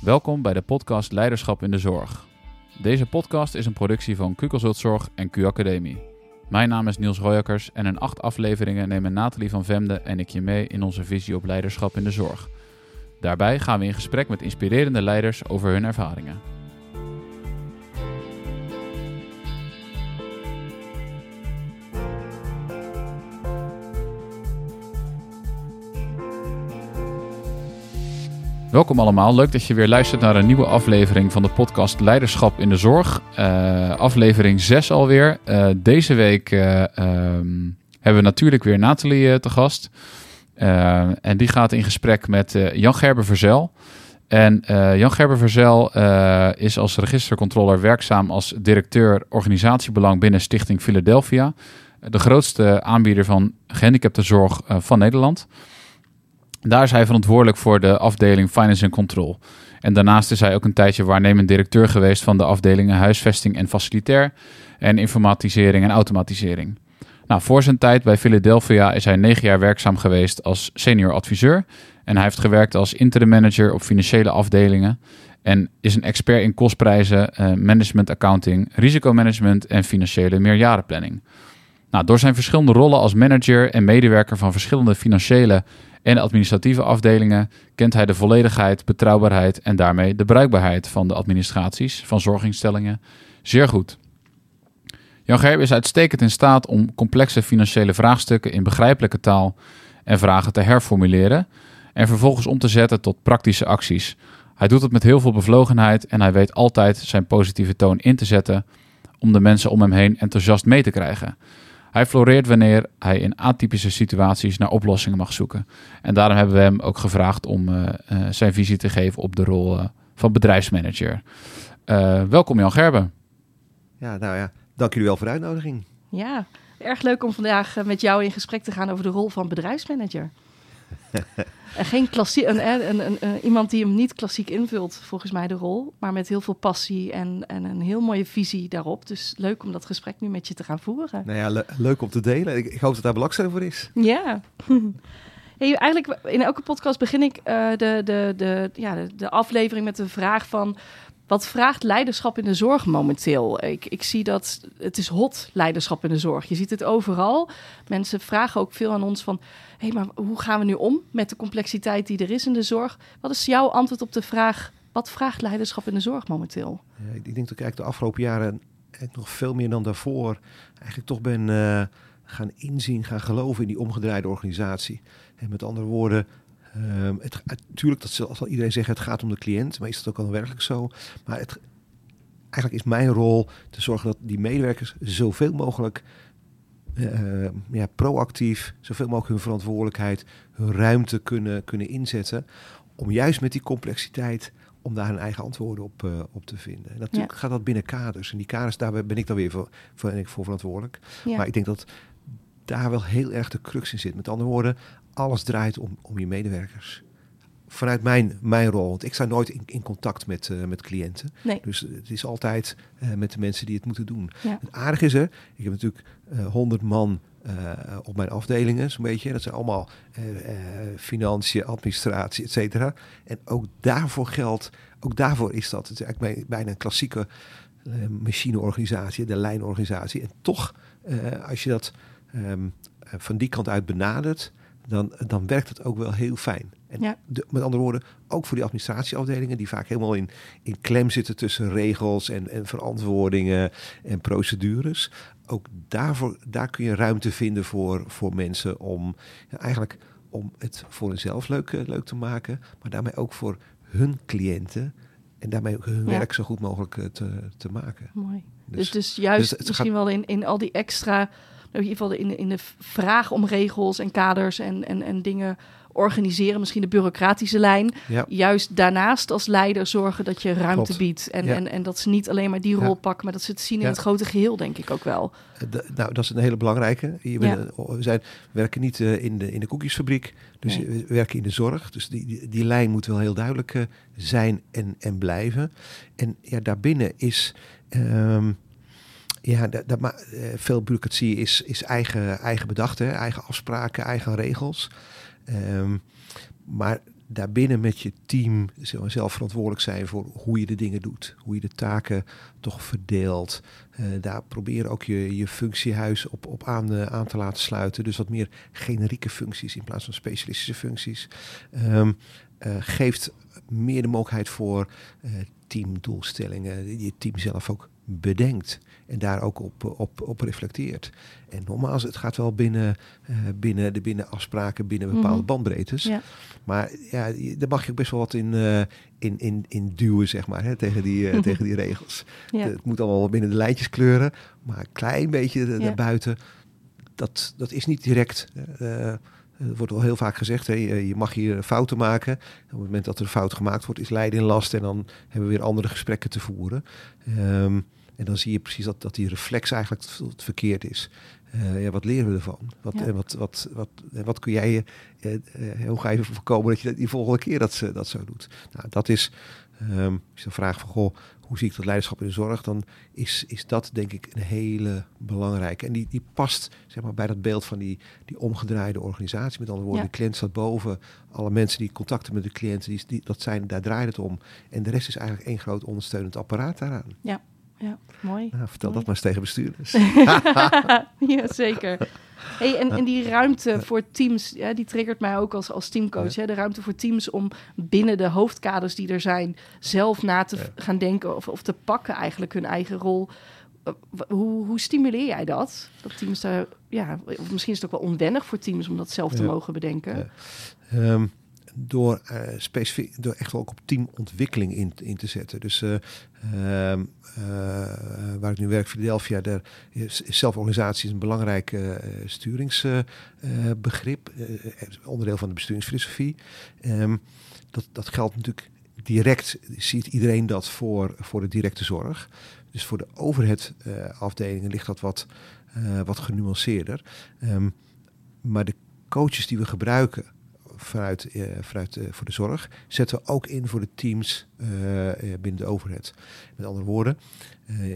Welkom bij de podcast Leiderschap in de Zorg. Deze podcast is een productie van Q en Q Academie. Mijn naam is Niels Royakkers en in acht afleveringen nemen Nathalie van Vemde en ik je mee in onze visie op leiderschap in de zorg. Daarbij gaan we in gesprek met inspirerende leiders over hun ervaringen. Welkom allemaal, leuk dat je weer luistert naar een nieuwe aflevering van de podcast Leiderschap in de Zorg. Uh, aflevering 6 alweer. Uh, deze week uh, um, hebben we natuurlijk weer Nathalie te gast. en die gaat in gesprek met Jan Gerber Verzel. En Jan Gerber Verzel is als registercontroller werkzaam als directeur organisatiebelang binnen Stichting Philadelphia. De grootste aanbieder van gehandicaptenzorg van Nederland. Daar is hij verantwoordelijk voor de afdeling Finance and Control. En daarnaast is hij ook een tijdje waarnemend directeur geweest van de afdelingen huisvesting en facilitair en informatisering en automatisering. Nou, voor zijn tijd bij Philadelphia is hij negen jaar werkzaam geweest als senior adviseur. En hij heeft gewerkt als interim manager op financiële afdelingen. En is een expert in kostprijzen, uh, management accounting, risicomanagement en financiële meerjarenplanning. Nou, door zijn verschillende rollen als manager en medewerker van verschillende financiële en administratieve afdelingen kent hij de volledigheid, betrouwbaarheid en daarmee de bruikbaarheid van de administraties van zorginstellingen zeer goed. Jan Gerber is uitstekend in staat om complexe financiële vraagstukken in begrijpelijke taal en vragen te herformuleren en vervolgens om te zetten tot praktische acties. Hij doet het met heel veel bevlogenheid en hij weet altijd zijn positieve toon in te zetten om de mensen om hem heen enthousiast mee te krijgen. Hij floreert wanneer hij in atypische situaties naar oplossingen mag zoeken. En daarom hebben we hem ook gevraagd om uh, uh, zijn visie te geven op de rol uh, van bedrijfsmanager. welkom Jan Gerben. Ja, nou ja, dank jullie wel voor de uitnodiging. Ja, erg leuk om vandaag met jou in gesprek te gaan over de rol van bedrijfsmanager. En geen klassiek, een, een, een, een, iemand die hem niet klassiek invult, volgens mij de rol, maar met heel veel passie en, en een heel mooie visie daarop. Dus leuk om dat gesprek nu met je te gaan voeren. Nou ja, leuk om te delen. Ik, ik, hoop dat daar belangstelling voor is. Ja. Hey, eigenlijk in elke podcast begin ik uh, de, de, de, ja, de, de aflevering met de vraag van wat vraagt leiderschap in de zorg momenteel? Ik, ik zie dat het is hot leiderschap in de zorg. Je ziet het overal. Mensen vragen ook veel aan ons van... hé, hey, maar hoe gaan we nu om met de complexiteit die er is in de zorg? Wat is jouw antwoord op de vraag... wat vraagt leiderschap in de zorg momenteel? Ik denk dat ik eigenlijk de afgelopen jaren... nog veel meer dan daarvoor... eigenlijk toch ben uh, gaan inzien, gaan geloven in die omgedraaide organisatie. En met andere woorden, Um, het, natuurlijk, dat zal, iedereen zeggen, het gaat om de cliënt, maar is dat ook al werkelijk zo? Maar het, eigenlijk is mijn rol te zorgen dat die medewerkers zoveel mogelijk uh, ja, proactief, zoveel mogelijk hun verantwoordelijkheid, hun ruimte kunnen, kunnen inzetten. Om juist met die complexiteit, om daar hun eigen antwoorden op, uh, op te vinden. En natuurlijk gaat dat binnen kaders. En die kaders, daar ben ik dan weer voor, voor, voor verantwoordelijk. Ja. Maar ik denk dat daar wel heel erg de crux in zit. Met andere woorden, alles draait om, om je medewerkers. Vanuit mijn, mijn rol, want ik sta nooit in, in contact met, uh, met cliënten. Nee. Dus het is altijd uh, met de mensen die het moeten doen. Ja. Het aardige is er, ik heb natuurlijk honderd uh, man op mijn afdelingen, zo'n beetje. Dat zijn allemaal financiën, administratie, et cetera. En ook daarvoor geldt, ook daarvoor is dat. Het is eigenlijk bijna een klassieke machineorganisatie, de lijnorganisatie. En toch, als je dat um, van die kant uit benadert, dan, dan werkt het ook wel heel fijn. En ja. de, met andere woorden, ook voor die administratieafdelingen, die vaak helemaal in, in klem zitten tussen regels en, en verantwoordingen en procedures. Ook daarvoor, daar kun je ruimte vinden voor, voor mensen om ja, eigenlijk om het voor hunzelf leuk, leuk te maken, maar daarmee ook voor hun cliënten en daarmee ook hun ja. werk zo goed mogelijk te, te maken. Mooi. Dus, dus, dus juist dus misschien gaat... wel in, in al die extra in ieder geval in de, in de vraag om regels en kaders en, en, en dingen organiseren, misschien de bureaucratische lijn. Ja. Juist daarnaast als leider zorgen dat je ruimte Klopt. biedt. En, ja. en, en dat ze niet alleen maar die rol ja. pakken, maar dat ze het zien in het grote geheel, denk ik ook wel. De, nou, dat is een hele belangrijke. Je bent, we, zijn, werken niet uh, in, de, in de koekjesfabriek, dus nee. we werken in de zorg. Dus die, die, die lijn moet wel heel duidelijk uh, zijn en, en blijven. En ja, daarbinnen is... Um, ja, dat, dat, maar, uh, veel bureaucratie is, is eigen, eigen bedacht, hè? eigen afspraken, eigen regels. Um, maar daarbinnen met je team zelf verantwoordelijk zijn voor hoe je de dingen doet. Hoe je de taken toch verdeelt. Uh, daar proberen ook je, je functiehuis op, op aan, aan te laten sluiten. Dus wat meer generieke functies in plaats van specialistische functies. Um, uh, geeft meer de mogelijkheid voor teamdoelstellingen. Je team zelf ook bedenkt en daar ook op, op, op reflecteert. En nogmaals, het gaat wel binnen, uh, binnen de binnen afspraken, binnen bepaalde mm bandbreedtes. Ja. Maar ja, daar mag je ook best wel wat in, uh, in, in, in duwen, zeg maar, hè, tegen, die, uh, tegen die regels. Ja. Het moet allemaal binnen de lijntjes kleuren, maar een klein beetje ja. daarbuiten, dat, dat is niet direct. Wordt al heel vaak gezegd, hè, je mag hier fouten maken. Op het moment dat er een fout gemaakt wordt, is lijden in last. En dan hebben we weer andere gesprekken te voeren. Um, en dan zie je precies dat, dat die reflex eigenlijk het verkeerd is. Uh, ja, wat leren we ervan? Wat, ja. en wat, wat, wat, en wat kun jij, uh, uh, hoe ga je voorkomen dat je dat die volgende keer dat, dat zo doet? Nou, dat is, um, als je dan vraagt van, goh, hoe zie ik dat leiderschap in de zorg? Dan is, is dat denk ik een hele belangrijke. En die, die past zeg maar, bij dat beeld van die, die omgedraaide organisatie. Met andere woorden, ja. de cliënt staat boven. Alle mensen die contacten met de cliënten, die, die, dat zijn, daar draait het om. En de rest is eigenlijk één groot ondersteunend apparaat daaraan. Ja ja, mooi. Nou, vertel mooi. dat maar eens tegen bestuurders. ja, zeker. Hey, en, en die ruimte voor teams, ja, die triggert mij ook als, als teamcoach. Ja. Hè? De ruimte voor teams om binnen de hoofdkaders die er zijn, zelf na te ja. gaan denken of, of te pakken eigenlijk hun eigen rol. Uh, hoe, hoe stimuleer jij dat? Dat teams daar, ja, of misschien is het ook wel onwennig voor teams om dat zelf te mogen bedenken. Um, door, uh, specifiek, door echt ook op teamontwikkeling in, in te zetten. Dus uh, uh, waar ik nu werk, Philadelphia, daar is, is zelforganisatie is een belangrijk sturingsbegrip, onderdeel van de besturingsfilosofie. Um, dat, dat geldt natuurlijk direct, ziet iedereen dat voor, voor de directe zorg. Dus voor de overhead-afdelingen ligt dat wat, wat genuanceerder. Um, maar de coaches die we gebruiken vanuit, uh, vanuit uh, voor de zorg, zetten we ook in voor de teams uh, binnen de overheid. Met andere woorden,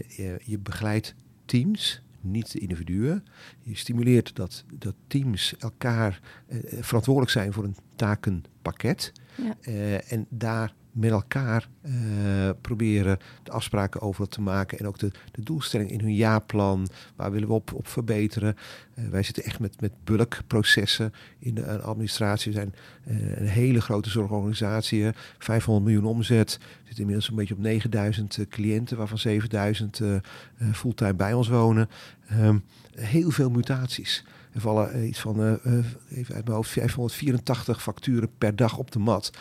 je, je begeleidt teams niet de individuen. Je stimuleert dat, dat teams elkaar verantwoordelijk zijn voor een takenpakket. Ja. en daar met elkaar uh, proberen de afspraken over te maken. En ook de, de doelstelling in hun jaarplan. Waar willen we op, op verbeteren? Uh, wij zitten echt met, met bulkprocessen in de administratie. We zijn een hele grote zorgorganisatie. 500 miljoen omzet. Zitten inmiddels een beetje op 9000 cliënten. Waarvan 7000 fulltime bij ons wonen. Um, heel veel mutaties. Er vallen iets van, uh, even uit mijn hoofd, 584 facturen per dag op de mat.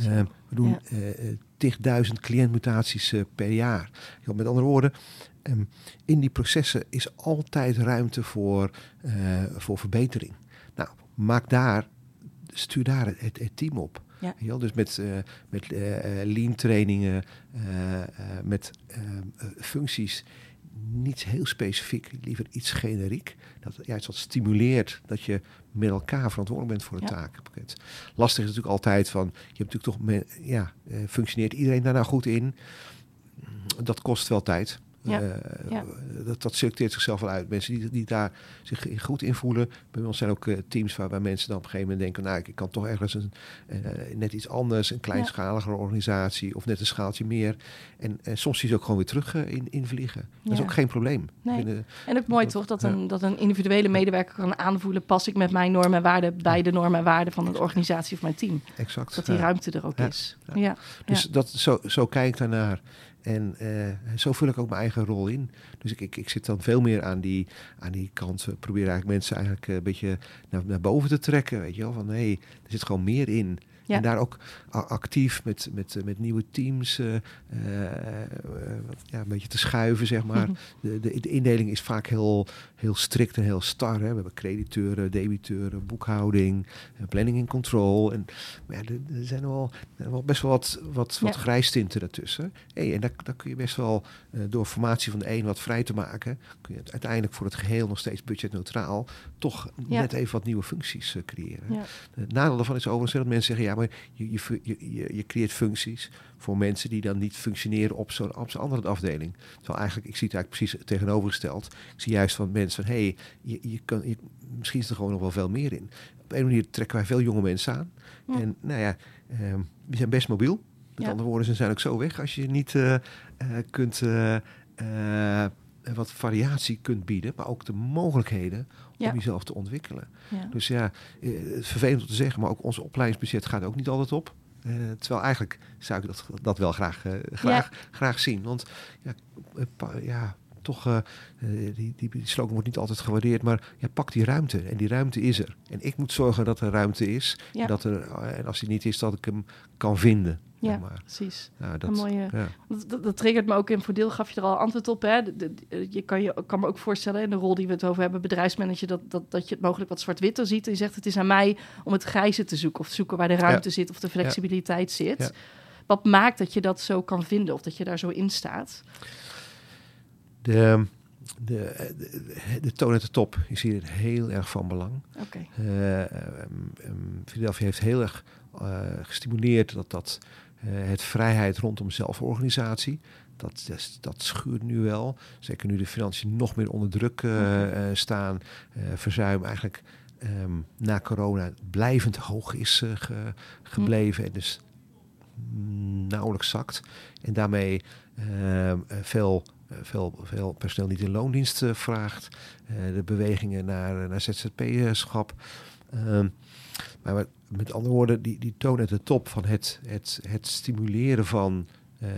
Uh, we doen ja. uh, tigduizend cliëntmutaties per jaar. Met andere woorden, um, in die processen is altijd ruimte voor, voor verbetering. Nou, maak daar, stuur daar het, het, het team op. Ja. Ja, dus met, uh, met uh, lean trainingen, uh, met functies niet heel specifiek, liever iets generiek. Dat juist wat stimuleert dat je met elkaar verantwoordelijk bent voor een ja. takenpakket. Lastig is natuurlijk altijd van, je hebt natuurlijk toch, ja, functioneert iedereen daar nou goed in? Dat kost wel tijd. Ja. Uh, ja. Dat, dat selecteert zichzelf wel uit. Mensen die, die daar zich goed in voelen. Bij ons zijn ook uh, teams waarbij mensen dan op een gegeven moment denken... nou, ik, kan toch ergens een, uh, net iets anders, een kleinschaligere organisatie... of net een schaaltje meer. En, en soms zie je ook gewoon weer terug in, invliegen. Dat is ook geen probleem. Nee. En ook mooi dat, toch, dat, een, dat een individuele medewerker kan aanvoelen... pas ik met mijn normen en waarden bij de normen en waarden van de organisatie of mijn team. Exact. Dat die ruimte er ook is. Ja. Dus Dat, zo, zo kijk ik daarnaar. En uh, zo vul ik ook mijn eigen rol in. Dus ik, ik, ik zit dan veel meer aan die, aan die kant. We proberen eigenlijk mensen eigenlijk een beetje naar, naar boven te trekken. Weet je wel, van hé, hey, er zit gewoon meer in. Ja. En daar ook actief met, met, met nieuwe teams uh, uh, ja, een beetje te schuiven, zeg maar. de, de, de, indeling is vaak heel, heel strikt en heel star. Hè. We hebben crediteuren, debiteuren, boekhouding, planning en control. En maar ja, er, er zijn wel, wel best wel wat, wat, wat ja. grijstinten daartussen. Hey, en daar, daar kun je best wel uh, door formatie van de een wat vrij te maken, kun je uiteindelijk voor het geheel nog steeds budgetneutraal toch net even wat nieuwe functies creëren. Het nadeel daarvan is overigens dat mensen zeggen, ja, maar je, je, je, je creëert functies voor mensen die dan niet functioneren op zo'n op andere afdeling. Terwijl eigenlijk, ik zie het eigenlijk precies tegenovergesteld. Ik zie juist van mensen van, hé, hey, je, je kan, je, misschien is er gewoon nog wel veel meer in. een manier trekken wij veel jonge mensen aan. Ja. En nou ja, ehm, die zijn best mobiel. Met Ja. andere woorden, ze zijn ook zo weg als je niet eh, eh, kunt, eh, wat variatie kunt bieden, maar ook de mogelijkheden Ja. om jezelf te ontwikkelen. Ja. Dus ja, eh, het is vervelend om te zeggen, maar ook ons opleidingsbudget gaat ook niet altijd op. Eh, terwijl eigenlijk zou ik dat, dat wel graag, eh, graag, graag zien. Want ja, eh, ja toch, eh, eh, die, die, die slogan wordt niet altijd gewaardeerd, maar ja, pak die ruimte. En die ruimte is er. En ik moet zorgen dat er ruimte is. Ja. En, dat er, eh, en als die niet is, dat ik hem kan vinden. Ja, zeg maar. precies. Nou, dat, Een mooie, ja. dat, dat, dat triggert me ook in voordeel, gaf je er al antwoord op. Hè? De- de- de- je kan je kan me ook voorstellen, in de rol die we het over hebben, bedrijfsmanager, dat, dat, dat je het mogelijk wat zwart-witter ziet. En je zegt, het is aan mij om het grijze te zoeken. Of zoeken waar de ruimte zit of de flexibiliteit zit. Wat maakt dat je dat zo kan vinden of dat je daar zo in staat? De, de, de, de toon uit de top is hier heel erg van belang. Oké. Ehm, ehm, Philadelphia heeft heel erg eh, gestimuleerd dat, dat het vrijheid rondom zelforganisatie. Dat, dat, dat schuurt nu wel. Zeker nu de financiën nog meer onder druk eh, eh, staan. eh, verzuim eigenlijk ehm, na corona blijvend hoog is eh, ge- gebleven. En dus mm, nauwelijks zakt. En daarmee ehm, eh, veel, eh, veel, veel personeel niet in loondienst eh, vraagt. Eh, de bewegingen naar, naar ZZP-schap. Ehm, maar met andere woorden, die, die toon uit de top van het, het, het stimuleren van eh,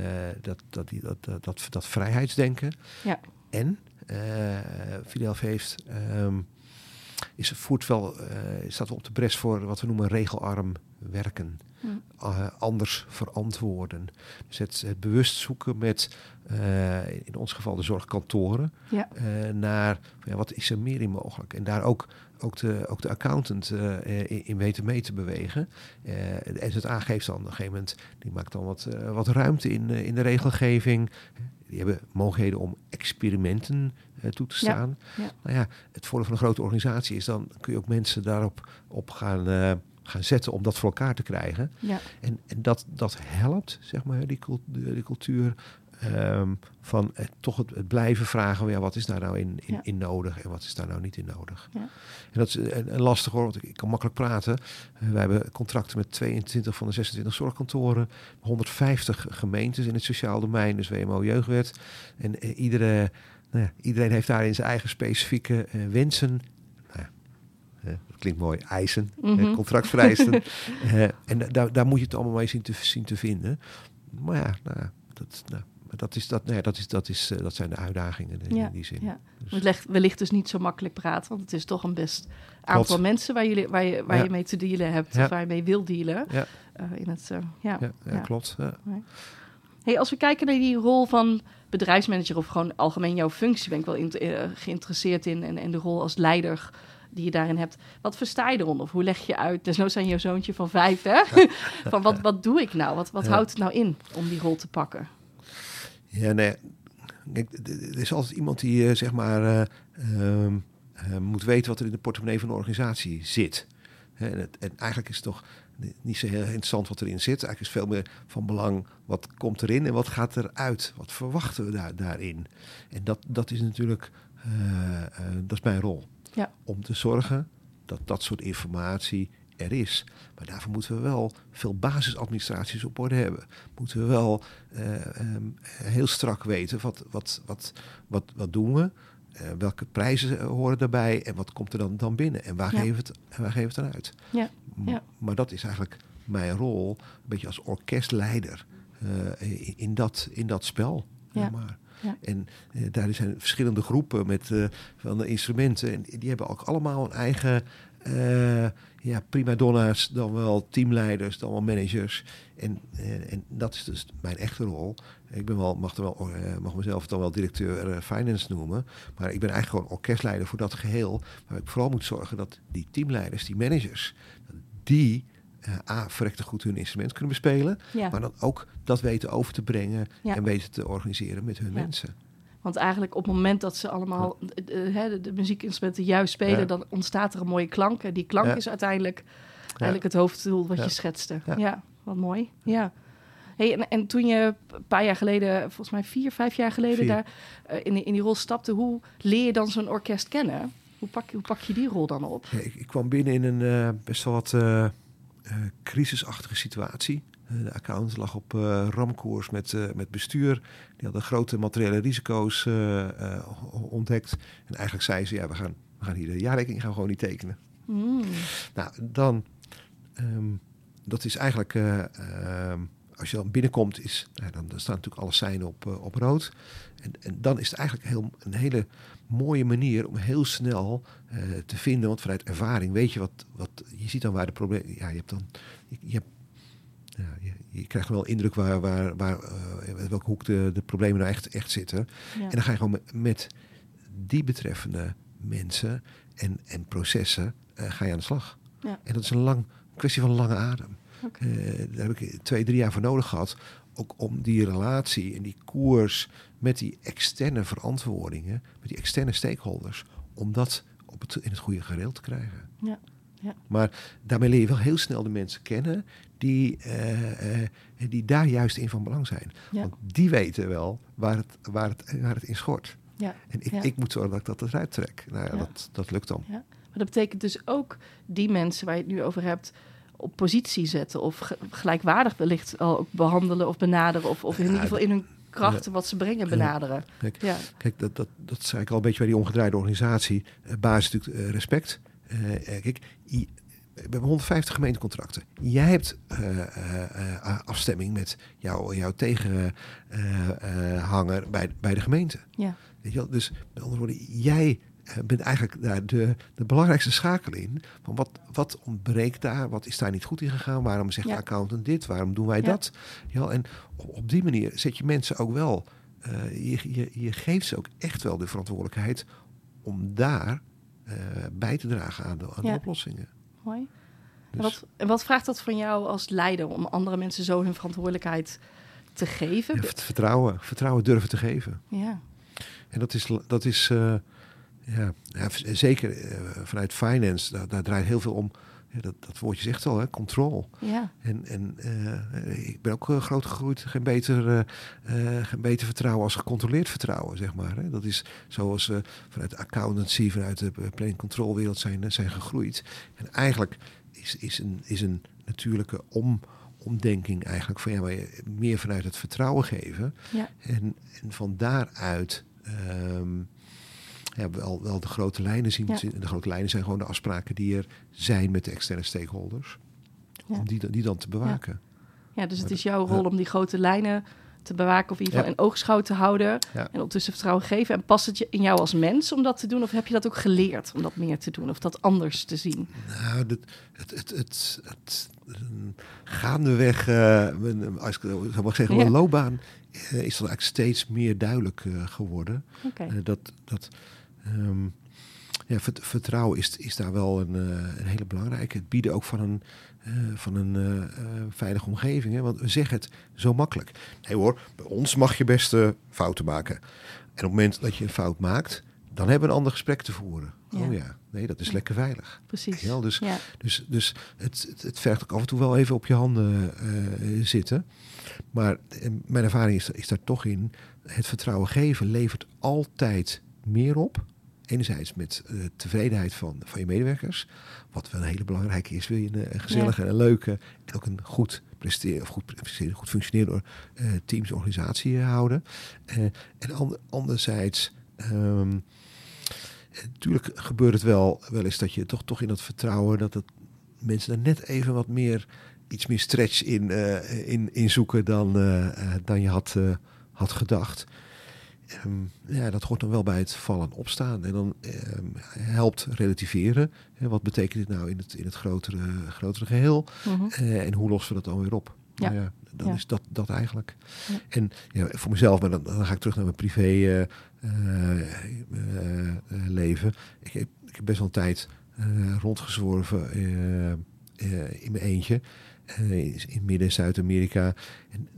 dat, dat, die, dat, dat, dat, dat vrijheidsdenken. Ja. En Philadelphia heeft, ehm, is, voert wel, eh, staat wel op de bres voor wat we noemen regelarm werken. Hm. Anders verantwoorden. Dus het, het bewust zoeken met, in ons geval de zorgkantoren, Ja. naar ja, wat is er meer in mogelijk. En daar ook, ook, de, ook de accountant eh, in, weten mee te bewegen. Eh de NZA geeft dan op een gegeven moment, die maakt dan wat, eh, wat ruimte in, in de regelgeving. Die hebben mogelijkheden om experimenten toe te staan. ja. Nou ja, het voordeel van een grote organisatie is dan kun je ook mensen daarop op gaan, gaan zetten om dat voor elkaar te krijgen. Ja. En, en dat, dat helpt, zeg maar, die, cult- de, die cultuur ehm, van toch het, het blijven vragen, van, ja, wat is daar nou in, in, Ja. in nodig en wat is daar nou niet in nodig. Ja. En dat is een, een lastig hoor, want ik, ik kan makkelijk praten. Uh, wij hebben contracten met 22 van de 26 zorgkantoren, 150 gemeentes in het sociaal domein, dus WMO Jeugdwet. En eh, iedere, nou ja, iedereen heeft daarin zijn eigen specifieke eh, wensen. Nou eh, dat klinkt mooi, eisen, eh, contractvereisten. Eh, en da- daar, daar moet je het allemaal mee zien te, zien te vinden. Maar ja, nou, dat, nou, dat, is, dat, ja, dat, is, dat, is, eh, dat zijn de uitdagingen in, Ja, die zin. ja. Dus- Het ligt wellicht dus niet zo makkelijk praten, want het is toch een best aantal Klopt. mensen waar, jullie, waar, je, waar Ja. je mee te dealen hebt, Ja. of waar je mee wil dealen. Ja. eh, in het, eh, ja. ja, klopt. Ja. Hey, als we kijken naar die rol van bedrijfsmanager of gewoon algemeen jouw functie, ben ik wel in- geïnteresseerd in en, en de rol als leider die je daarin hebt. Wat versta je eronder? Of hoe leg je uit? Desnoods aan jouw zoontje van vijf, hè? van wat, wat doe ik nou? Wat, wat houdt het nou in om die rol te pakken? Ja, nee. Kijk, er is altijd iemand die, eh, zeg maar, eh, ehm, eh, moet weten wat er in de portemonnee van de organisatie zit. En, het- en eigenlijk is het toch ni- niet zo heel interessant wat erin zit. Eigenlijk is veel meer van belang wat komt erin en wat gaat eruit. Wat verwachten we daar, daarin? En dat, dat is natuurlijk, dat is mijn rol. Ja. Om te zorgen dat dat soort informatie er is. Maar daarvoor moeten we wel veel basisadministraties op orde hebben. Moeten we wel eh, ehm, heel strak weten wat, wat, wat, wat, wat doen we. eh, welke prijzen eh, horen daarbij en wat komt er dan, dan binnen en waar, Ja. geven het, en waar geven het aan uit? Ja, ja. Maar dat is eigenlijk mijn rol, een beetje als orkestleider in, in, dat, in dat spel. Ja. maar. Ja. En daar zijn verschillende groepen met van de instrumenten. En die hebben ook allemaal een eigen ja, prima donna's, dan wel teamleiders, dan wel managers. En, en dat is dus mijn echte rol. Ik ben wel, mag, er wel, eh, mag mezelf dan wel directeur eh, finance noemen. Maar ik ben eigenlijk gewoon orkestleider voor dat geheel. Maar ik vooral moet zorgen dat die teamleiders, die managers, die eh, A, verrekte goed hun instrument kunnen bespelen. Ja. Maar dan ook dat weten over te brengen Ja. en weten te organiseren met hun Ja. mensen. Want eigenlijk op het moment dat ze allemaal eh, eh, de, de muziekinstrumenten juist spelen, Ja. dan ontstaat er een mooie klank. En die klank Ja. is uiteindelijk, eigenlijk het hoofddoel wat je schetste. Ja. Wat mooi. Ja. Hey, en, en toen je een paar jaar geleden, volgens mij vier, vijf jaar geleden, Vier. daar eh, in, die- in die rol stapte, hoe leer je dan zo'n orkest kennen? Hoe pak, hoe pak je die rol dan op? Ja, ik, ik kwam binnen in een uh, best wel wat uh, crisisachtige situatie. De account lag op ramkoers met, met bestuur. Die hadden grote materiële risico's ontdekt. En eigenlijk zei ze, ja, we gaan, we gaan hier de jaarrekening gaan gewoon niet tekenen. Mm. Nou, dan... Um, dat is eigenlijk... ehm, als je dan binnenkomt, is, nou, dan, dan staan natuurlijk alle seinen op, op rood. En, en, dan is het eigenlijk heel, een hele mooie manier om heel snel te vinden. Want vanuit ervaring weet je wat, wat je ziet dan waar de problemen. Ja, je hebt dan. Je, je, hebt, ja, je, je, krijgt wel indruk waar, waar, waar uh, welke hoek de, de problemen nou echt, echt zitten. Ja. En dan ga je gewoon met, met die betreffende mensen en, en processen uh, ga je aan de slag. Ja. En dat is een lang kwestie van lange adem. Okay. daar heb ik twee, drie jaar voor nodig gehad. Ook om die relatie en die koers met die externe verantwoordingen, met die externe stakeholders, om dat op het, in het goede gereel te krijgen. Ja. Ja. Maar daarmee leer je wel heel snel de mensen kennen die, uh, uh, die daar juist in van belang zijn. Ja. Want die weten wel waar het, waar het, waar het in schort. Ja. En ik, Ja. ik moet zorgen dat ik dat eruit trek. Nou ja. Dat, dat lukt dan. Maar dat betekent dus ook die mensen waar je het nu over hebt op positie zetten of ge- gelijkwaardig wellicht al behandelen of benaderen of, of in ieder geval in hun krachten wat ze brengen benaderen. Kijk, Ja, Kijk, dat, dat, dat zei ik al een beetje bij die omgedraaide organisatie. Eh, basis natuurlijk eh, respect. Eh, eh, kijk, i- we hebben 150 gemeentecontracten. Jij hebt eh, eh, eh, afstemming met jouw, jouw tegenhanger bij, bij de gemeente. ja, Weet je wel? Dus met andere woorden, jij bent eigenlijk daar de, de belangrijkste schakel in. Van wat, wat ontbreekt daar? Wat is daar niet goed in gegaan? Waarom zegt Ja. de accountant dit? Waarom doen wij Ja. dat? Ja, en op, op die manier zet je mensen ook wel. je, je, je geeft ze ook echt wel de verantwoordelijkheid om daar bij te dragen aan de, aan de Ja. oplossingen. Mooi. En Dus, wat, wat vraagt dat van jou als leider om andere mensen zo hun verantwoordelijkheid te geven? ja, vert- vertrouwen, vertrouwen durven te geven. Ja, En dat is, dat is eh, ja, ja, zeker eh, vanuit finance, daar, daar draait heel veel om. Dat, dat woordje zegt al, hè, control. ja, En, en eh, ik ben ook eh, groot gegroeid. Geen beter, eh, geen beter vertrouwen als gecontroleerd vertrouwen, zeg maar. Hè. Dat is zoals we vanuit de accountancy, vanuit de planning control wereld zijn, zijn gegroeid. En eigenlijk is, is, een, is een natuurlijke om, omdenking eigenlijk van ja, maar meer vanuit het vertrouwen geven. ja, En, en van daaruit ehm, ja, wel, wel de grote lijnen zien. Ja. De grote lijnen zijn gewoon de afspraken die er zijn met de externe stakeholders. Ja. Om die, dan- die dan te bewaken. ja. Dus het is jouw rol om die grote lijnen te bewaken of in ieder geval in oogschouw te houden. En ondertussen vertrouwen geven. En past het je in jou als mens om dat te doen? Of heb je dat ook geleerd om dat meer te doen? Of dat anders te zien? Nou, dat, het, het, het, het, een gaandeweg, eh, mijn- als ik het zo mag zeggen, mijn loopbaan eh, is dat eigenlijk steeds meer duidelijk eh, geworden. Eh, dat dat ehm, ja, vert- vertrouwen is, is daar wel een, eh, een hele belangrijke. Het bieden ook van een, eh, van een eh, veilige omgeving. Hè? Want we zeggen het zo makkelijk. Nee hoor, bij ons mag je best fouten maken. En op het moment dat je een fout maakt, dan hebben we een ander gesprek te voeren. Ja. Oh ja, nee, dat is lekker veilig. Precies. Ja, dus Ja, dus, dus het, het, het vergt ook af en toe wel even op je handen zitten. Maar mijn ervaring is, is daar toch in. Het vertrouwen geven levert altijd meer op. Enerzijds met eh, tevredenheid van, van je medewerkers. Wat wel een hele belangrijke is. Wil je een, een gezellige en een leuke en ook een goed presteren of goed, presteren, goed functionerende eh teams, organisatie eh, houden. Eh, en ander- anderzijds. ehm, Natuurlijk gebeurt het wel, wel eens dat je toch, toch in dat vertrouwen dat het mensen er net even wat meer iets meer stretch in, eh, in, in zoeken dan, eh, eh, dan je had, eh, had gedacht. Ehm, ja, dat hoort dan wel bij het vallen en opstaan. En dan ehm, helpt relativeren. Hè, wat betekent dit nou in het, in het grotere, grotere geheel? Mhm. Eh, en hoe lossen we dat dan weer op? Ja. Nou ja, dan Ja. is dat, dat eigenlijk. Ja. En ja, voor mezelf, maar dan, dan ga ik terug naar mijn privé eh, eh, leven. Ik heb, ik heb best wel een tijd rondgezworven in mijn eentje. in Midden- en Zuid-Amerika. En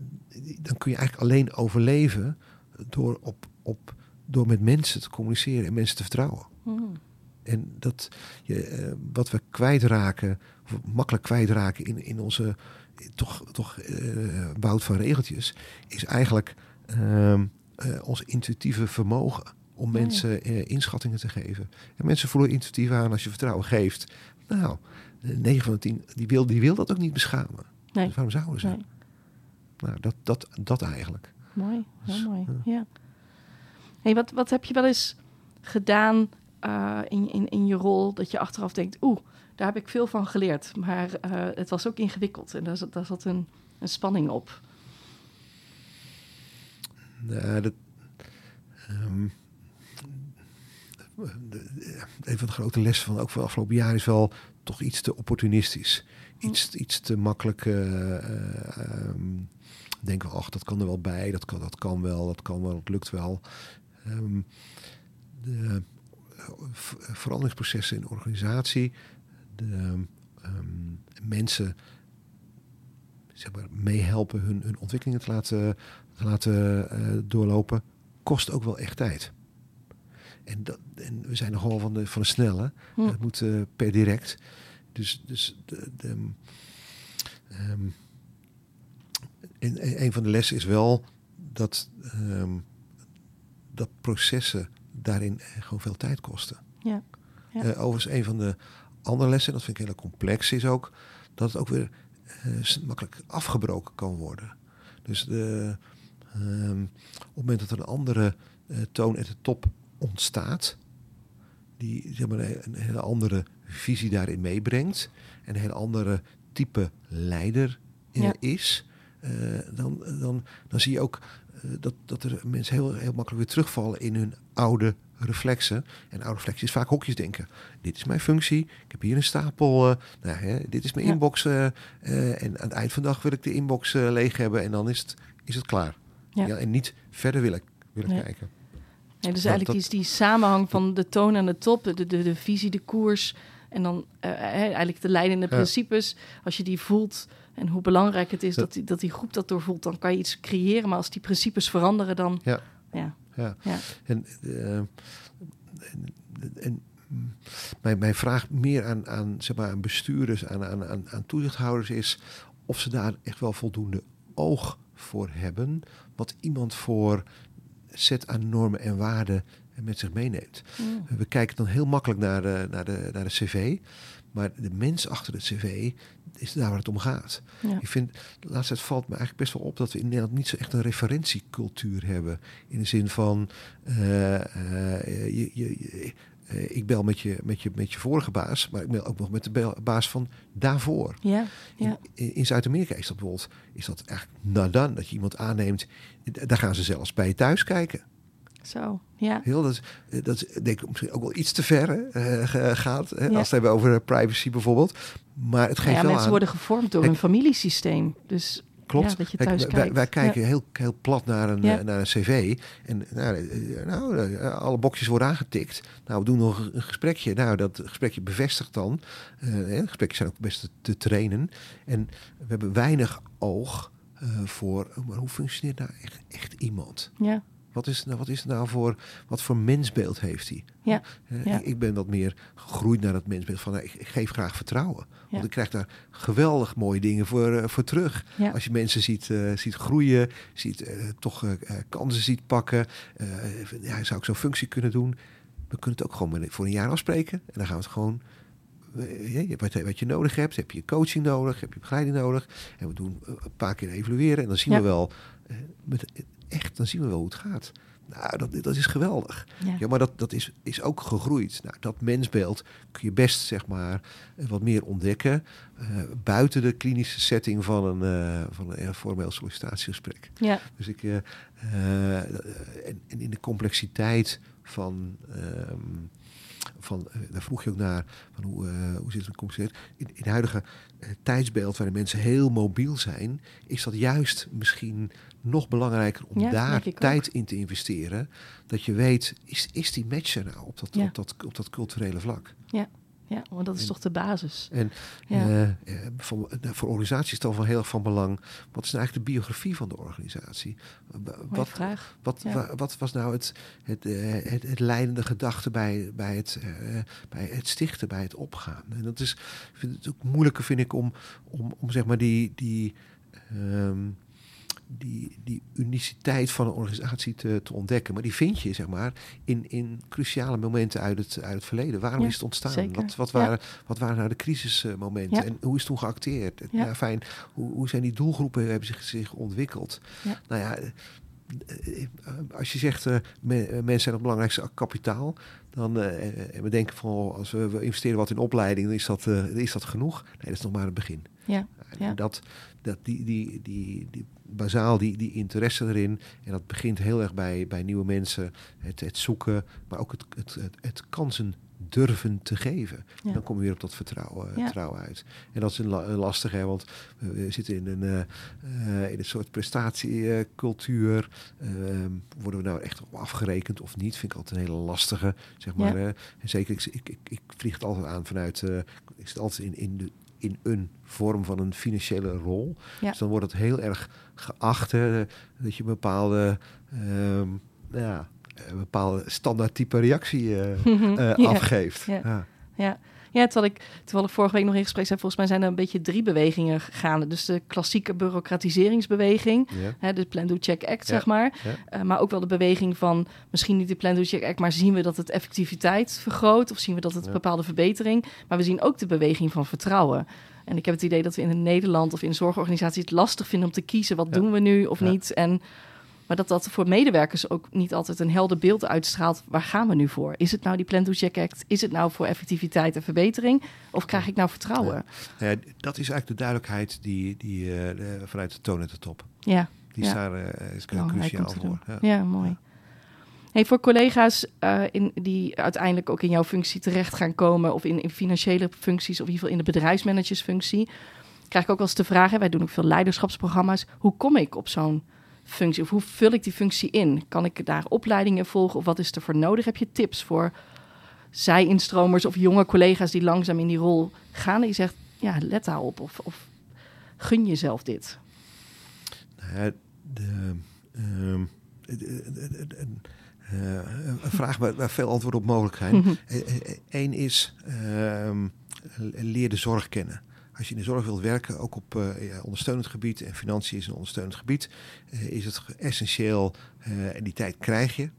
dan kun je eigenlijk alleen overleven door, op, op, door met mensen te communiceren en mensen te vertrouwen. Mhm. En dat je, eh, wat we kwijtraken, of makkelijk kwijtraken in, in onze toch, toch woud van regeltjes, is eigenlijk ehm, eh, ons intuïtieve vermogen om mensen inschattingen te geven. En mensen voelen intuïtief aan als je vertrouwen geeft. Nou, 9 van de 10, die wil, die wil dat ook niet beschamen. Nee. Dus waarom zouden ze? Nee. Nou, dat, dat, dat eigenlijk. Mooi, heel Dus, mooi. ja. Ja. Hey, wat, wat heb je wel eens gedaan eh, in, in, in je rol dat je achteraf denkt, oeh, daar heb ik veel van geleerd. Maar eh, het was ook ingewikkeld en daar zat, daar zat een, een spanning op. Nou, dat, ehm, de- de- een van de grote lessen van ook van het afgelopen jaar is wel toch iets te opportunistisch. Iets, iets te makkelijk uh, denken we, ach, dat kan er wel bij, dat kan, dat kan wel, dat kan wel, dat lukt wel. Ehm, de v- veranderingsprocessen in de organisatie, de ehm, mensen zeg maar, meehelpen hun, hun ontwikkelingen te laten, te laten eh, doorlopen, kost ook wel echt tijd. En, dat, en we zijn nogal van de, van de snelle. Hm. Het moet eh, per direct. Dus, dus de, de, ehm, en, en een van de lessen is wel dat, ehm, dat processen daarin gewoon veel tijd kosten. Ja. Ja. Eh, overigens, een van de andere lessen, dat vind ik heel complex, is ook dat het ook weer eh, makkelijk afgebroken kan worden. Dus de, ehm, op het moment dat er een andere eh, toon at de top ontstaat, die zeg maar, een, een hele andere visie daarin meebrengt en een hele andere type leider Ja. is, dan, dan, dan zie je ook eh, dat, dat er mensen heel, heel makkelijk weer terugvallen in hun oude reflexen. En oude reflexen is vaak hokjes denken. Dit is mijn functie. Ik heb hier een stapel. eh, nou, hè, dit is mijn Ja. inbox. eh, eh, en aan het eind van de dag wil ik de inbox eh, leeg hebben. En dan is het, is het klaar. Ja. Ja. en niet verder willen, willen Nee. kijken. Nee, dus Dat- eigenlijk dat- die, die samenhang van de toon aan de top, de, de, de visie, de koers en dan eh, eh, eigenlijk de leidende Ja. principes. Als je die voelt en hoe belangrijk het is Dat- die, dat die groep dat doorvoelt, dan kan je iets creëren. Maar als die principes veranderen, dan Ja. ja, Ja. ja. En, eh, en, en mijn, mijn vraag meer aan, aan, zeg maar, aan bestuurders, aan, aan, aan, aan toezichthouders is of ze daar echt wel voldoende oog voor hebben. Wat iemand voor set aan normen en waarden met zich meeneemt. Mm. We kijken dan heel makkelijk naar de, naar de, naar de cv. Maar de mens achter het cv is daar waar het om gaat. Ja. Ik vind, de laatste tijd valt me eigenlijk best wel op dat we in Nederland niet zo echt een referentiecultuur hebben. In de zin van, eh, eh, je, je, je- eh, ik bel met je, met, je, met je vorige baas, maar ik bel ook nog met de baas van daarvoor. Ja, ja. In, Zuid-Amerika is dat bijvoorbeeld is dat eigenlijk nadan dat je iemand aanneemt. Daar gaan ze zelfs bij je thuis kijken. Zo, ja. Heel, dat, is- dat is, denk ik misschien ook wel iets te ver eh, gaat. Hè, Ja. Als we het hebben over privacy bijvoorbeeld. Maar het Nou geeft ja, wel mensen aan. worden gevormd door een familiesysteem. Dus Klopt. Ja, dat je thuis wij, kijkt. wij kijken Ja. heel, heel plat naar een, Ja. eh, naar een cv. En nou, eh, nou, eh, alle boxjes worden aangetikt. Nou, we doen nog een- gesprekje. Nou, dat gesprekje bevestigt dan. eh, hè, gesprekjes zijn ook best te, te trainen. En we hebben weinig oog eh, voor... maar hoe functioneert nou echt, echt iemand? ja, Wat is, nou, wat is nou voor... Wat voor mensbeeld heeft hij? ja, Ja. ik, ik ben wat meer gegroeid naar dat mensbeeld van... nou, ik, ik geef graag vertrouwen. Ja. Want ik krijg daar geweldig mooie dingen voor, eh, voor terug. Als je mensen ziet, eh, ziet groeien, ziet eh, toch kansen ziet pakken. ja, zou ik zo'n functie kunnen doen? We kunnen het ook gewoon voor een jaar afspreken. En dan gaan we het gewoon... wat, je nodig hebt. Heb je coaching nodig? Heb je begeleiding nodig? En we doen een paar keer evalueren. En dan zien Ja. we wel... met, echt, dan zien we wel hoe het gaat. Nou, dat, dat is geweldig. ja. Ja, maar dat, dat is, is ook gegroeid. Nou, dat mensbeeld kun je best zeg maar wat meer ontdekken eh, buiten de klinische setting van een, eh, van een formeel sollicitatiegesprek. ja. Dus ik, eh, en, en in de complexiteit van, ehm, van eh, daar vroeg je ook naar, van hoe, eh, hoe zit het? In, in het huidige eh, tijdsbeeld waarin mensen heel mobiel zijn, is dat juist misschien nog belangrijker om Ja, daar ook. tijd in te investeren. Dat je weet, is, is die match er nou op dat, Ja. op, dat, op dat culturele vlak? Ja, want dat is toch de basis. En Ja. eh, eh, van, eh, voor organisaties is het van heel erg van belang. Wat is nou eigenlijk de biografie van de organisatie? Wat, vraag. wat, Ja. wa- wat was nou het, het, het, het leidende gedachte bij, bij, het, bij het stichten, bij het opgaan? En dat is, ik vind het ook moeilijker, vind ik, om, om, om zeg maar die, die, ehm, die, die uniciteit van een organisatie te, te ontdekken. Maar die vind je, zeg maar, in, in cruciale momenten uit het, uit het verleden. Waarom Ja, is het ontstaan? Wat, wat, Ja. waren, wat waren nou de crisismomenten? Ja. En hoe is toen geacteerd? Ja. Ja. fijn, hoe, hoe zijn die doelgroepen hebben zich, zich ontwikkeld? Nou ja, eh, als je zegt, eh, eh, mensen zijn het belangrijkste kapitaal, dan en we denken van oh, als we, we investeren wat in opleiding, dan is dat, is dat genoeg. Nee, dat is nog maar het begin. Ja, En Ja. Dat, dat die, die, die, die bazaal, die, die interesse erin. En dat begint heel erg bij, bij nieuwe mensen. Het, het zoeken, maar ook het, het, het, het kansen durven te geven. Ja. Dan kom je weer op dat vertrouwen, Ja. vertrouwen uit. En dat is een, la- een lastige, hè, want we, zitten in een, eh, eh, in een soort prestatiecultuur. Ehm, worden we nou echt op afgerekend of niet? Vind ik altijd een hele lastige, zeg maar. Ja. En zeker, ik, ik, ik, ik vlieg het altijd aan vanuit... eh, ik zit altijd in, in, de, in een vorm van een financiële rol. Ja. Dus dan wordt het heel erg geacht hè, dat je een bepaalde... ehm, nou ja, een bepaalde standaard type reactie eh, eh, Ja. afgeeft. Ja. Ja. Ja. Ja, terwijl ik, terwijl ik vorige week nog in gesprek zei, volgens mij zijn er een beetje drie bewegingen gaande. Dus de klassieke bureaucratiseringsbeweging, hè, de Plan Do Check Act, zeg maar. Eh, maar ook wel de beweging van, misschien niet de Plan Do Check Act, maar zien we dat het effectiviteit vergroot of zien we dat het Ja. bepaalde verbetering. Maar we zien ook de beweging van vertrouwen. En ik heb het idee dat we in Nederland of in zorgorganisaties het lastig vinden om te kiezen, wat Ja. doen we nu of Ja. niet. En maar dat dat voor medewerkers ook niet altijd een helder beeld uitstraalt. Waar gaan we nu voor? Is het nou die Plan to Check Act? Is het nou voor effectiviteit en verbetering? Of krijg ik nou vertrouwen? Ja, dat is eigenlijk de duidelijkheid die, die eh, vanuit de toon de top. Ja, Die is daar eh, is cruciaal voor. Ja, mooi. Hey, voor collega's eh, in, die uiteindelijk ook in jouw functie terecht gaan komen... of in, in financiële functies of in ieder geval in de bedrijfsmanagersfunctie... krijg ik ook wel eens de vraag, wij doen ook veel leiderschapsprogramma's... hoe kom ik op zo'n functie of hoe vul ik die functie in? Kan ik daar opleidingen volgen of wat is er voor nodig? Heb je tips voor zij-instromers of jonge collega's die langzaam in die rol gaan? Je zegt, ja, let daarop of, of gun jezelf dit. Nou de, ehm, eh, een vraag waar, waar veel antwoorden op mogelijk zijn. Eén is, ehm, leer de zorg kennen. Als je in de zorg wilt werken, ook op eh, ja, ondersteunend gebied, en financiën is een ondersteunend gebied, eh, is het essentieel, eh, en die tijd krijg je,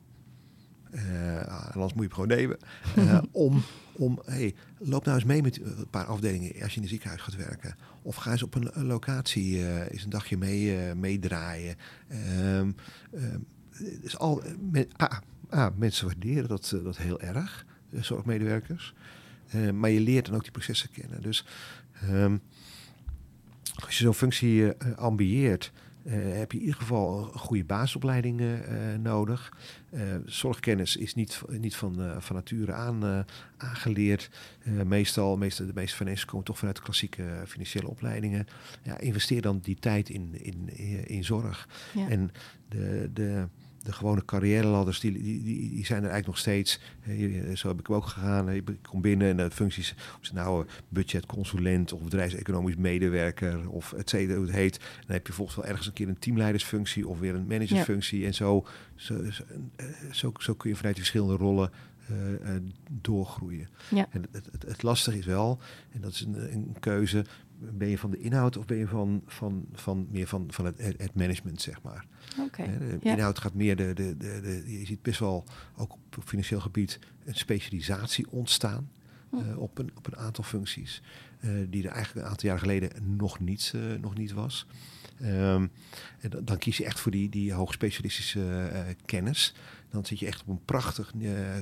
eh, anders moet je hem gewoon nemen, eh, om, om hey, loop nou eens mee met een paar afdelingen als je in een ziekenhuis gaat werken. Of ga eens op een, een locatie, eh eens een dagje mee, eh, meedraaien. Ehm, ehm, dus al, men, ah, ah, mensen waarderen dat, eh, dat heel erg, de zorgmedewerkers. Eh, maar je leert dan ook die processen kennen. Dus ehm, als je zo'n functie eh, ambieert, eh, heb je in ieder geval een goede basisopleiding eh, eh, nodig. Eh, zorgkennis is niet, niet van, eh, van nature aan eh, aangeleerd. Eh, meestal, meestal, de meeste financiën komen toch vanuit de klassieke eh, financiële opleidingen. Ja, investeer dan die tijd in, in, in, in zorg. Ja. En de, de, de gewone carrière-ladders, die, die, die, die zijn er eigenlijk nog steeds. Eh, Zo heb ik hem ook gegaan. Ik kom binnen en de functies, of ze nou eh, budgetconsulent of bedrijfseconomisch medewerker of et cetera, hoe het heet. Dan heb je volgens wel ergens een keer een teamleidersfunctie of weer een managersfunctie. En zo, zo, zo, eh, zo, zo kun je vanuit die verschillende rollen doorgroeien. Ja. En het, het, het lastige is wel, en dat is een, een keuze, ben je van de inhoud of ben je van, van, van meer van, van het, het management, zeg maar. Oké. De Ja. inhoud gaat meer, de, de, de, de, je ziet best wel ook op financieel gebied een specialisatie ontstaan Hm. eh, op, een, op een aantal functies. eh, die er eigenlijk een aantal jaar geleden nog niet, eh, nog niet was. Ehm, en dan, dan kies je echt voor die, die hoogspecialistische kennis. Dan zit je echt op een prachtig,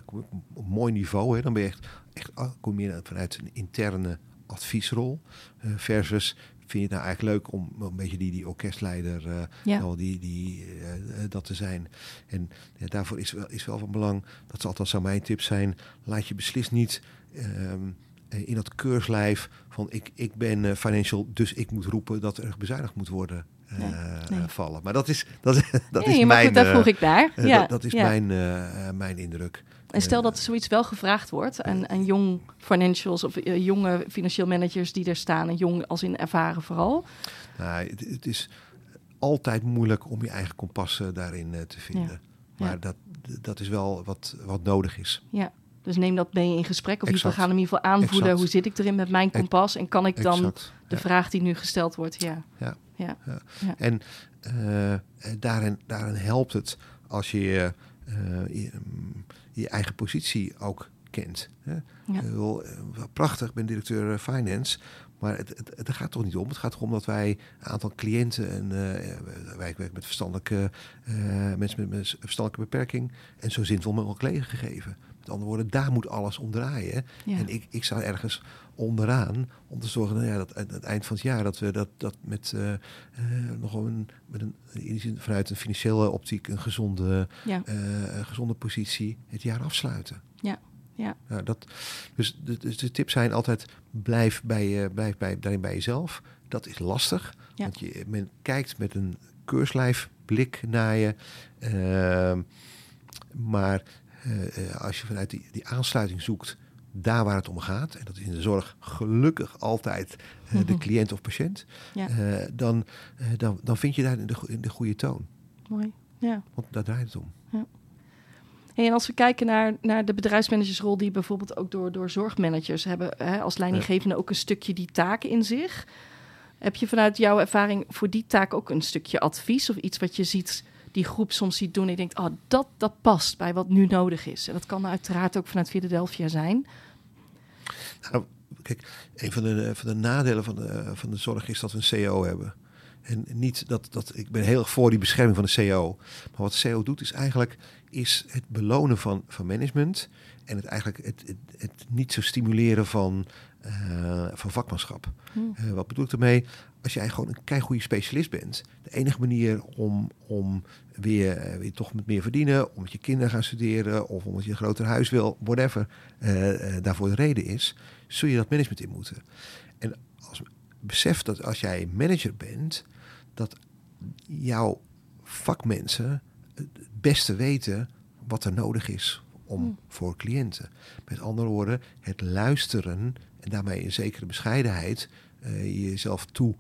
op een mooi niveau. Hè. Dan ben je echt, echt kom je vanuit een interne adviesrol. eh, versus vind je het nou eigenlijk leuk om een beetje die, die orkestleider, eh, Ja. wel die, die, eh, dat te zijn. En ja, daarvoor is wel, is wel van belang, dat zal althans zou mijn tip zijn, laat je beslist niet ehm, eh, in dat keurslijf van ik, ik ben financial, dus ik moet roepen dat er bezuinigd moet worden Nee, nee. eh, vallen. Maar dat is, dat, dat Nee, is mijn, goed, daar eh, vroeg ik naar. eh, ja, dat, dat is ja. mijn, eh, eh, mijn indruk. En stel Eh, dat zoiets wel gevraagd wordt aan, aan jong financials of eh, jonge financieel managers die er staan, en jong als in ervaren vooral. Nou, het, het is altijd moeilijk om je eigen kompas eh, daarin eh, te vinden. Ja. Maar dat, dat is wel wat, wat nodig is. Ja. Dus neem dat mee in gesprek. Of we gaan hem in ieder geval aanvoelen. Exact. Hoe zit ik erin met mijn kompas? En kan ik dan Exact. de Ja. vraag die nu gesteld wordt? Ja. Ja. Ja. Ja. Ja. En eh, daarin, daarin helpt het als je eh, je, mm, je eigen positie ook kent. Hè? Ja. Bedoel, eh, wel prachtig, ik ben directeur finance. Maar het, het, het gaat toch niet om. Het gaat erom dat wij een aantal cliënten en wij werken met verstandelijke mensen met, met verstandelijke beperking en zo zinvol mogelijk gegeven. Met andere woorden, daar moet alles om draaien. En ik, ik sta ergens onderaan om te zorgen nou ja, dat aan het eind van het jaar dat we dat, dat met eh, eh, nog een, met een vanuit een financiële optiek een gezonde, Ja. eh, gezonde positie het jaar afsluiten. Ja, ja. Nou, dat, dus, de, dus de tips zijn altijd blijf, bij, je- blijf bij, daarin bij jezelf. Dat is lastig, Ja. want je, men kijkt met een keurslijfblik naar je. Ehm, maar als je vanuit die, die aansluiting zoekt daar waar het om gaat, en dat is in de zorg gelukkig altijd eh, de Mhm. cliënt of patiënt, Ja. eh, dan, eh, dan, dan vind je daar in de, in de goede toon. Mooi. Ja. Want daar draait het om. Hey, en als we kijken naar, naar de bedrijfsmanagersrol, die bijvoorbeeld ook door, door zorgmanagers hebben, hè, als leidinggevende ook een stukje die taken in zich. Heb je vanuit jouw ervaring voor die taak ook een stukje advies of iets wat je ziet, die groep soms ziet doen en je denkt, oh, dat, dat past bij wat nu nodig is. En dat kan uiteraard ook vanuit Philadelphia zijn. Nou, kijk, een van de, van de nadelen van de, van de zorg is dat we een CO hebben. En niet dat, dat ik ben heel erg voor die bescherming van de CO. Maar wat de CO doet is eigenlijk is het belonen van, van management. En het eigenlijk het, het, het niet zo stimuleren van, eh, van vakmanschap. Hm. Eh, wat bedoel ik ermee? Als jij gewoon een keigoede specialist bent, de enige manier om, om weer, eh, weer toch met meer verdienen, om met je kinderen gaan studeren of omdat je een groter huis wil, whatever eh, eh, daarvoor de reden is, zul je dat management in moeten. En als, besef dat als jij manager bent, dat jouw vakmensen het beste weten wat er nodig is om Hmm. voor cliënten. Met andere woorden, het luisteren en daarmee een zekere bescheidenheid jezelf toe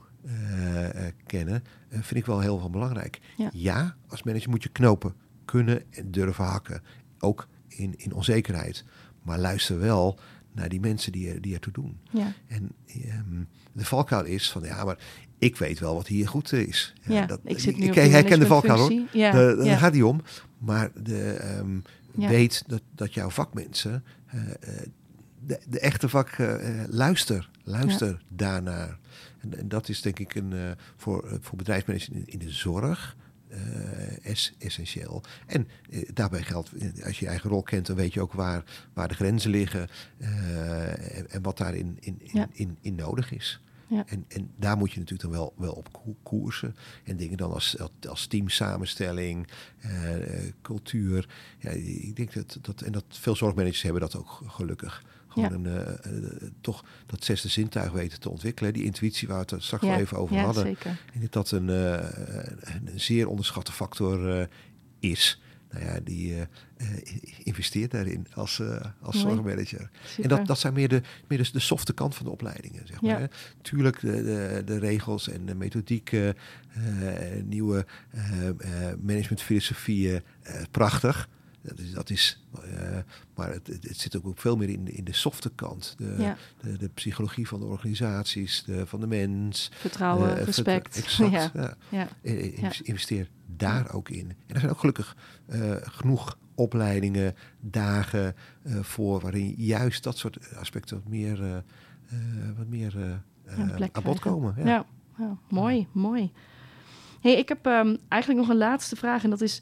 kennen, eh, vind ik wel heel veel belangrijk. Ja. als manager moet je knopen kunnen en durven hakken. Ook in, in onzekerheid. Maar luister wel naar die mensen die, er- die ertoe doen. Ja, En ehm, de valkuil is van ja, maar ik weet wel wat hier goed is. ja. dat, ik zit nu ik die herken de valkuil hoor. Ja, Daar gaat niet om. Maar de, ehm, weet dat, dat jouw vakmensen eh, eh, de, de echte vak eh, eh, luister, luister daarnaar. En, en dat is denk ik een, eh, voor, voor bedrijfsmanagers in, in de zorg es, essentieel. En daarbij geldt, als je je eigen rol kent, dan weet je ook waar, waar de grenzen liggen en, en wat daarin in, in, Ja. in, in nodig is. Ja. En, en daar moet je natuurlijk dan wel, wel op ko- koersen. En dingen dan als, als teamsamenstelling, cultuur. Ja, ik denk dat, dat, en dat veel zorgmanagers hebben dat ook gelukkig. Gewoon een, eh, eh, toch dat zesde zintuig weten te ontwikkelen. Die intuïtie waar we het straks wel even over hadden. zeker. En dat dat een, eh, een, zeer onderschatte factor eh, is. Nou ja, die eh, eh, investeert daarin als, eh, als zorgmanager. En dat, dat zijn meer, de, meer de, de softe kant van de opleidingen. Zeg maar, hè. Tuurlijk, de, de, de regels en de methodieken, eh, nieuwe eh, eh, managementfilosofieën, eh, prachtig. Dat is, dat is eh, maar het, het, zit ook veel meer in, de- in de softe kant. De, Ja. de, de psychologie van de organisaties, de, van de mens. Vertrouwen, eh, respect. Exact, Ja. ja. Ja. Eh. Investeer daar ook in. En er zijn ook gelukkig genoeg opleidingen, dagen voor waarin juist dat soort aspecten wat meer, wat meer aan bod komen. Ja. Ja, ja, mooi, mooi. Hey, ik heb ehm, eigenlijk nog een laatste vraag en dat is...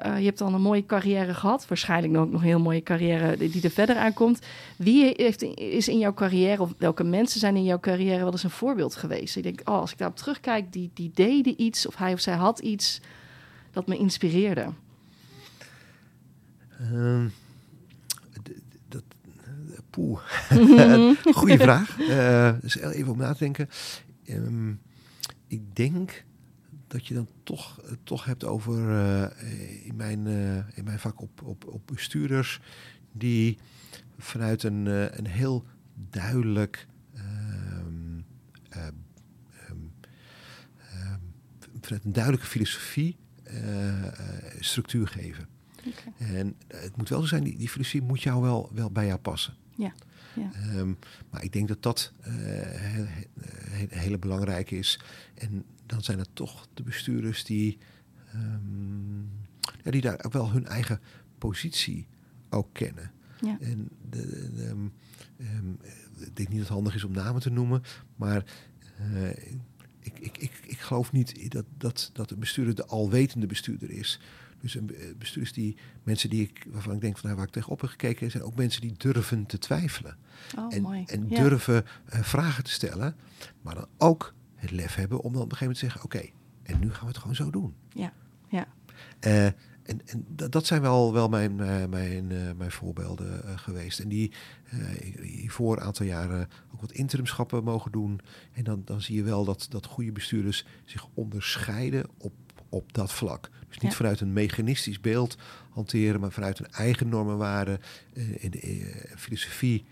eh, je hebt al een mooie carrière gehad. Waarschijnlijk ook nog een heel mooie carrière die die er verder aankomt. Wie heeft, is in jouw carrière, of welke mensen zijn in jouw carrière wel eens een voorbeeld geweest? Ik denk, oh, als ik daarop terugkijk, die, die deden iets of hij of zij had iets dat me inspireerde. Ehm, dat, eh, poeh. Goeie vraag. Eh, dus even om na te denken. Ehm, ik denk dat je dan toch, eh, toch hebt over eh, in, mijn, eh, in mijn vak op, op, op bestuurders die vanuit een, een heel duidelijk ehm, eh, ehm, ehm, vanuit een duidelijke filosofie structuur geven. En het moet wel zo zijn, die, die filosofie moet jou wel, wel bij jou passen. Ja, ja. Maar ik denk dat dat he, hele belangrijke is. En dan zijn het toch de bestuurders die, ehm, ja, die daar ook wel hun eigen positie ook kennen. Ja. En de, de, ehm, ehm, ik denk niet dat het handig is om namen te noemen, maar eh, ik, ik, ik, ik geloof niet dat, dat, dat een bestuurder de alwetende bestuurder is. Dus een be- bestuurders die mensen die ik, waarvan ik denk van nou, waar ik tegenop heb gekeken, zijn ook mensen die durven te twijfelen. Oh, en mooi. en Ja. durven eh, vragen te stellen, maar dan ook het lef hebben om dan op een gegeven moment te zeggen: oké, en nu gaan we het gewoon zo doen. Ja, ja. Eh, en en dat, zijn wel, wel mijn, eh, mijn, eh, mijn voorbeelden geweest. En die hiervoor een aantal jaren ook wat interimschappen mogen doen. En dan, dan zie je wel dat, dat goede bestuurders zich onderscheiden op, op dat vlak. Dus niet Ja. vanuit een mechanistisch beeld hanteren, maar vanuit een eigen normenwaarde in de eh, filosofie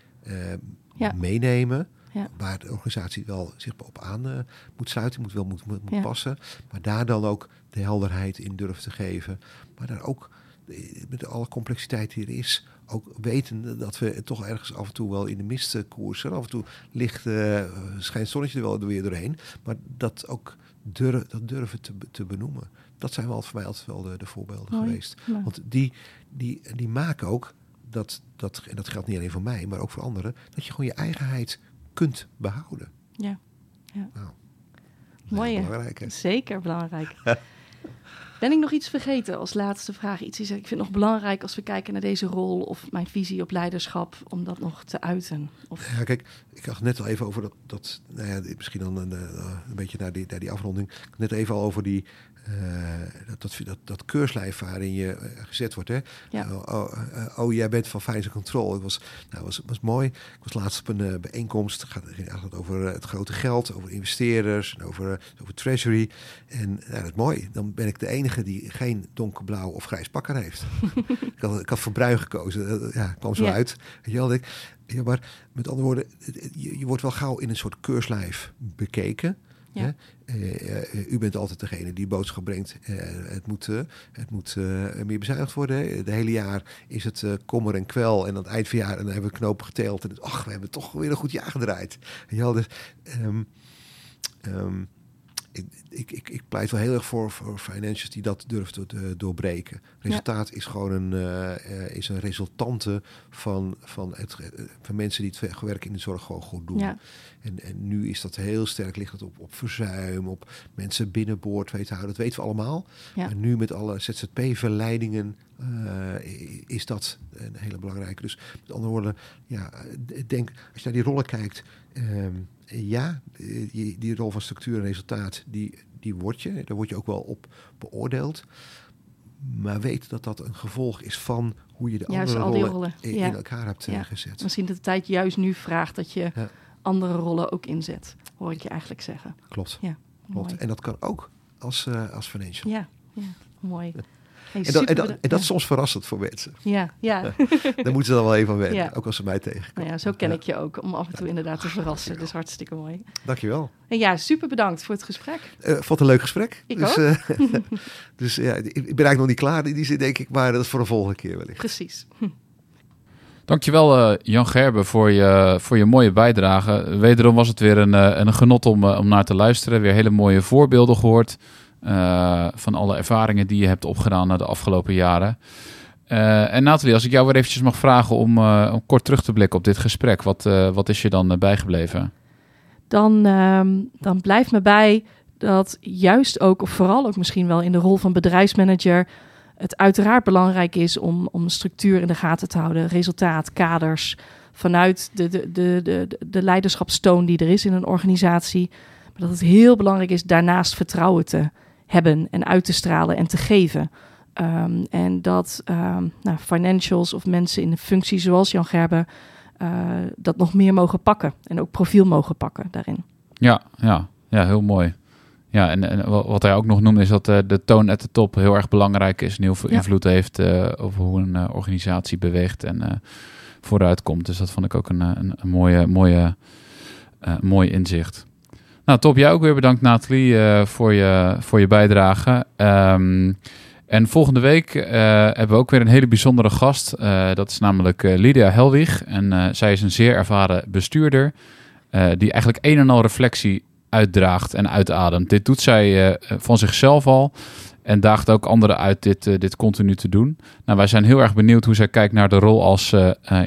Ja. meenemen. Ja. Waar de organisatie wel zich op aan eh, moet sluiten, moet wel moet, moet, moet Ja. passen. Maar daar dan ook de helderheid in durven te geven. Maar daar ook eh, met alle complexiteit die er is, ook weten dat we toch ergens af en toe wel in de mist eh, koersen. Af en toe ligt, eh schijnt zonnetje er wel weer doorheen. Maar dat ook durf, dat durven te, te benoemen. Dat zijn wel voor mij altijd wel de, de voorbeelden Mooi. geweest. Want die, die, die maken ook dat, dat, en dat geldt niet alleen voor mij, maar ook voor anderen, dat je gewoon je eigenheid kunt behouden. Ja. Ja. Nou, Mooi, belangrijk. Zeker belangrijk. Ben ik nog iets vergeten als laatste vraag? Iets is, ik vind het nog belangrijk als we kijken naar deze rol of mijn visie op leiderschap, om dat nog te uiten. Of, Ja, kijk, ik had net al even over dat, dat nou ja, misschien dan een, eh, een beetje naar die, naar die afronding. Net even al over die, dat, dat, dat, dat keurslijf waarin je eh, gezet wordt. Hè? Ja. Oh, oh, eh, oh, jij bent van Finance Control. Het was, nou, was, was mooi. Ik was laatst op een eh, bijeenkomst. Het ging eigenlijk over eh, het grote geld, over investeerders, en over, eh, over treasury. En nou, dat is mooi. Dan ben ik de enige die geen donkerblauw of grijs pak aan heeft. ik, had, ik had voor bruin gekozen. Eh, Ja, kwam zo Ja. uit. Weet je wel, ik, ja, maar met andere woorden, je, je wordt wel gauw in een soort keurslijf bekeken. Ja. Eh, eh, u bent altijd degene die boodschap brengt. eh, het moet, het moet meer bezuinigd worden. De hele jaar is het kommer en kwel. En aan het eind van het jaar en dan hebben we knopen geteeld. En ach, we hebben toch weer een goed jaar gedraaid. Wel, dus, ehm, ehm, ik, ik, ik, ik pleit wel heel erg voor, voor financials die dat durven te doorbreken. Resultaat is gewoon een, eh, eh, is een resultante van, van, het, eh, van mensen die het werk in de zorg gewoon goed doen. ja, En, en nu is dat heel sterk, ligt het op, op verzuim, op mensen binnenboord weten houden. Dat weten we allemaal. Ja. Maar nu met alle ZZP-verleidingen is dat een hele belangrijke. Dus met andere woorden, ja, denk, als je naar die rollen kijkt, ehm, ja, eh, die, die rol van structuur en resultaat, die, die word je. Daar word je ook wel op beoordeeld. Maar weet dat dat een gevolg is van hoe je de Juist andere rollen, rollen, in, ja. elkaar hebt eh, Ja. gezet. misschien dat de tijd juist nu vraagt dat je Ja. andere rollen ook inzet, hoor ik je eigenlijk zeggen. Klopt. Ja, Klopt. En dat kan ook als, eh, als financial. Ja, ja mooi. Hey, En dat, en, super dat, beda- en dat is soms verrassend voor mensen. Ja, ja. Daar moeten ze dan wel even aan wennen. Ja. Ook als ze mij tegenkomen. Nou ja, zo ken ik je ook, om af en toe inderdaad te verrassen. Dus hartstikke mooi. Dankjewel. En ja, super bedankt voor het gesprek. Eh vond het een leuk gesprek. Ik dus, ook. eh, dus ja, ik ben eigenlijk nog niet klaar in die zin, denk ik. Maar dat is voor een volgende keer wellicht. Precies. Dankjewel eh, Jan Gerben voor je, voor je mooie bijdrage. Wederom was het weer een, een genot om, om naar te luisteren. Weer hele mooie voorbeelden gehoord eh, van alle ervaringen die je hebt opgedaan de afgelopen jaren. Eh, en Nathalie, als ik jou weer eventjes mag vragen om, eh, kort terug te blikken op dit gesprek. Wat, wat is je dan bijgebleven? Dan, ehm, dan blijft me bij dat juist ook, of vooral ook misschien wel in de rol van bedrijfsmanager, het uiteraard belangrijk is om, om structuur in de gaten te houden, resultaat, kaders, vanuit de, de, de, de, de leiderschapstoon die er is in een organisatie. Maar dat het heel belangrijk is daarnaast vertrouwen te hebben en uit te stralen en te geven. Ehm, en dat ehm, nou, financials of mensen in de functie zoals Jan Gerben eh, dat nog meer mogen pakken en ook profiel mogen pakken daarin. Ja, ja, ja heel mooi. Ja, en, en wa- wat hij ook nog noemde is dat eh, de toon at de top heel erg belangrijk is en heel veel Ja. invloed heeft eh, over hoe een organisatie beweegt en vooruit komt. Dus dat vond ik ook een, een, een mooie, mooie, mooi inzicht. Nou, top. Jij ook weer bedankt, Nathalie, eh, voor, je, voor je bijdrage. Ehm, En volgende week uh, hebben we ook weer een hele bijzondere gast. Uh, dat is namelijk Lydia Helwig. En zij is een zeer ervaren bestuurder. die eigenlijk een en al reflectie uitdraagt en uitademt. Dit doet zij van zichzelf al. En daagt ook anderen uit dit, dit continu te doen. Nou, wij zijn heel erg benieuwd hoe zij kijkt naar de rol als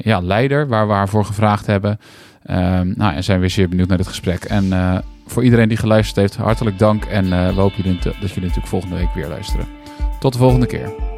ja, leider. Waar we haar voor gevraagd hebben. Um, nou, en zijn weer zeer benieuwd naar dit gesprek. En voor iedereen die geluisterd heeft, hartelijk dank. En we hopen jullie dat jullie natuurlijk volgende week weer luisteren. Tot de volgende keer.